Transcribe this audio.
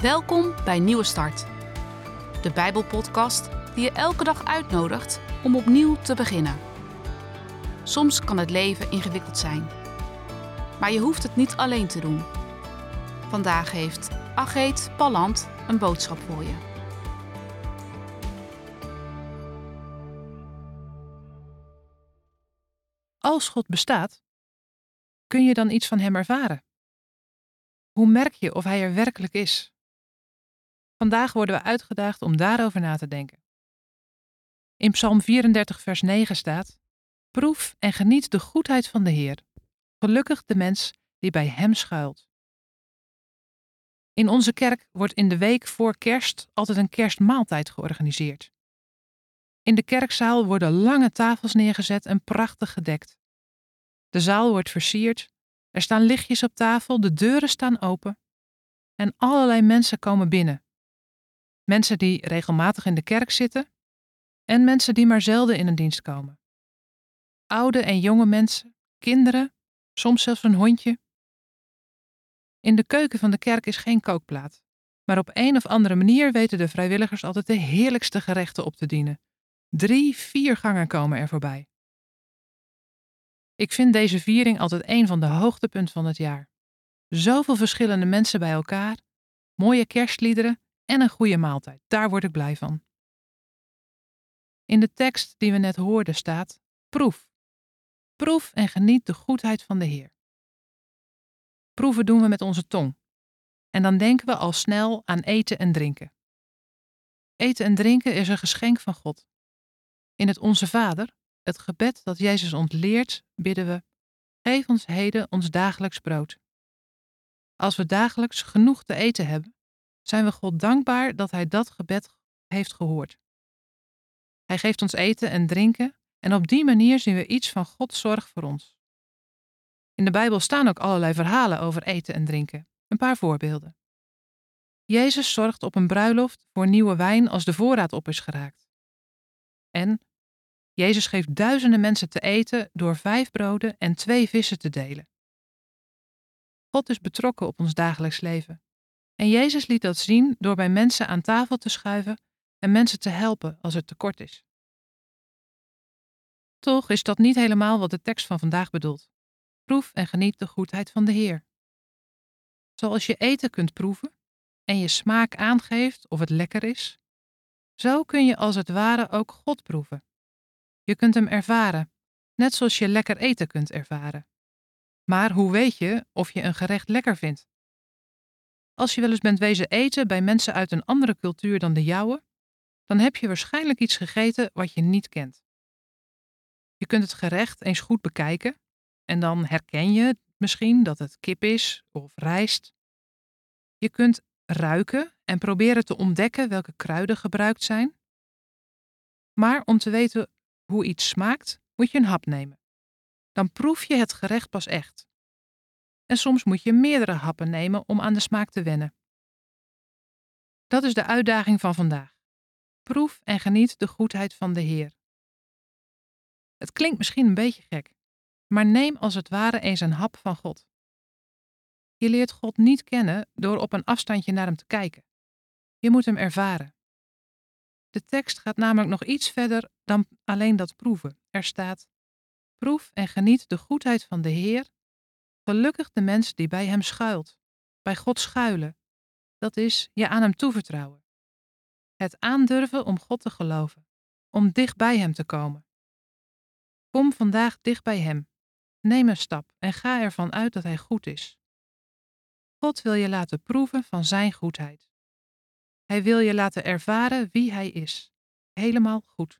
Welkom bij Nieuwe Start, de Bijbelpodcast die je elke dag uitnodigt om opnieuw te beginnen. Soms kan het leven ingewikkeld zijn, maar je hoeft het niet alleen te doen. Vandaag heeft Ageet Palland een boodschap voor je. Als God bestaat, kun je dan iets van Hem ervaren? Hoe merk je of Hij er werkelijk is? Vandaag worden we uitgedaagd om daarover na te denken. In Psalm 34, vers 9 staat: Proef en geniet de goedheid van de Heer. Gelukkig de mens die bij Hem schuilt. In onze kerk wordt in de week voor kerst altijd een kerstmaaltijd georganiseerd. In de kerkzaal worden lange tafels neergezet en prachtig gedekt. De zaal wordt versierd, er staan lichtjes op tafel, de deuren staan open en allerlei mensen komen binnen. Mensen die regelmatig in de kerk zitten en mensen die maar zelden in een dienst komen. Oude en jonge mensen, kinderen, soms zelfs een hondje. In de keuken van de kerk is geen kookplaat, maar op een of andere manier weten de vrijwilligers altijd de heerlijkste gerechten op te dienen. Drie, vier gangen komen er voorbij. Ik vind deze viering altijd een van de hoogtepunten van het jaar. Zoveel verschillende mensen bij elkaar, mooie kerstliederen en een goede maaltijd. Daar word ik blij van. In de tekst die we net hoorden staat: proef. Proef en geniet de goedheid van de Heer. Proeven doen we met onze tong. En dan denken we al snel aan eten en drinken. Eten en drinken is een geschenk van God. In het Onze Vader, het gebed dat Jezus ontleert, bidden we: Geef ons heden ons dagelijks brood. Als we dagelijks genoeg te eten hebben, zijn we God dankbaar dat Hij dat gebed heeft gehoord. Hij geeft ons eten en drinken en op die manier zien we iets van Gods zorg voor ons. In de Bijbel staan ook allerlei verhalen over eten en drinken. Een paar voorbeelden. Jezus zorgt op een bruiloft voor nieuwe wijn als de voorraad op is geraakt. En Jezus geeft duizenden mensen te eten door vijf broden en twee vissen te delen. God is betrokken op ons dagelijks leven. En Jezus liet dat zien door bij mensen aan tafel te schuiven en mensen te helpen als er tekort is. Toch is dat niet helemaal wat de tekst van vandaag bedoelt. Proef en geniet de goedheid van de Heer. Zoals je eten kunt proeven en je smaak aangeeft of het lekker is, zo kun je als het ware ook God proeven. Je kunt hem ervaren, net zoals je lekker eten kunt ervaren. Maar hoe weet je of je een gerecht lekker vindt? Als je wel eens bent wezen eten bij mensen uit een andere cultuur dan de jouwe, dan heb je waarschijnlijk iets gegeten wat je niet kent. Je kunt het gerecht eens goed bekijken en dan herken je misschien dat het kip is of rijst. Je kunt ruiken en proberen te ontdekken welke kruiden gebruikt zijn. Maar om te weten hoe iets smaakt, moet je een hap nemen. Dan proef je het gerecht pas echt. En soms moet je meerdere happen nemen om aan de smaak te wennen. Dat is de uitdaging van vandaag. Proef en geniet de goedheid van de Heer. Het klinkt misschien een beetje gek, maar neem als het ware eens een hap van God. Je leert God niet kennen door op een afstandje naar hem te kijken. Je moet hem ervaren. De tekst gaat namelijk nog iets verder dan alleen dat proeven. Er staat: Proef en geniet de goedheid van de Heer. Gelukkig de mens die bij hem schuilt, bij God schuilen. Dat is je aan hem toevertrouwen. Het aandurven om God te geloven, om dicht bij hem te komen. Kom vandaag dicht bij hem. Neem een stap en ga ervan uit dat hij goed is. God wil je laten proeven van zijn goedheid. Hij wil je laten ervaren wie Hij is. Helemaal goed.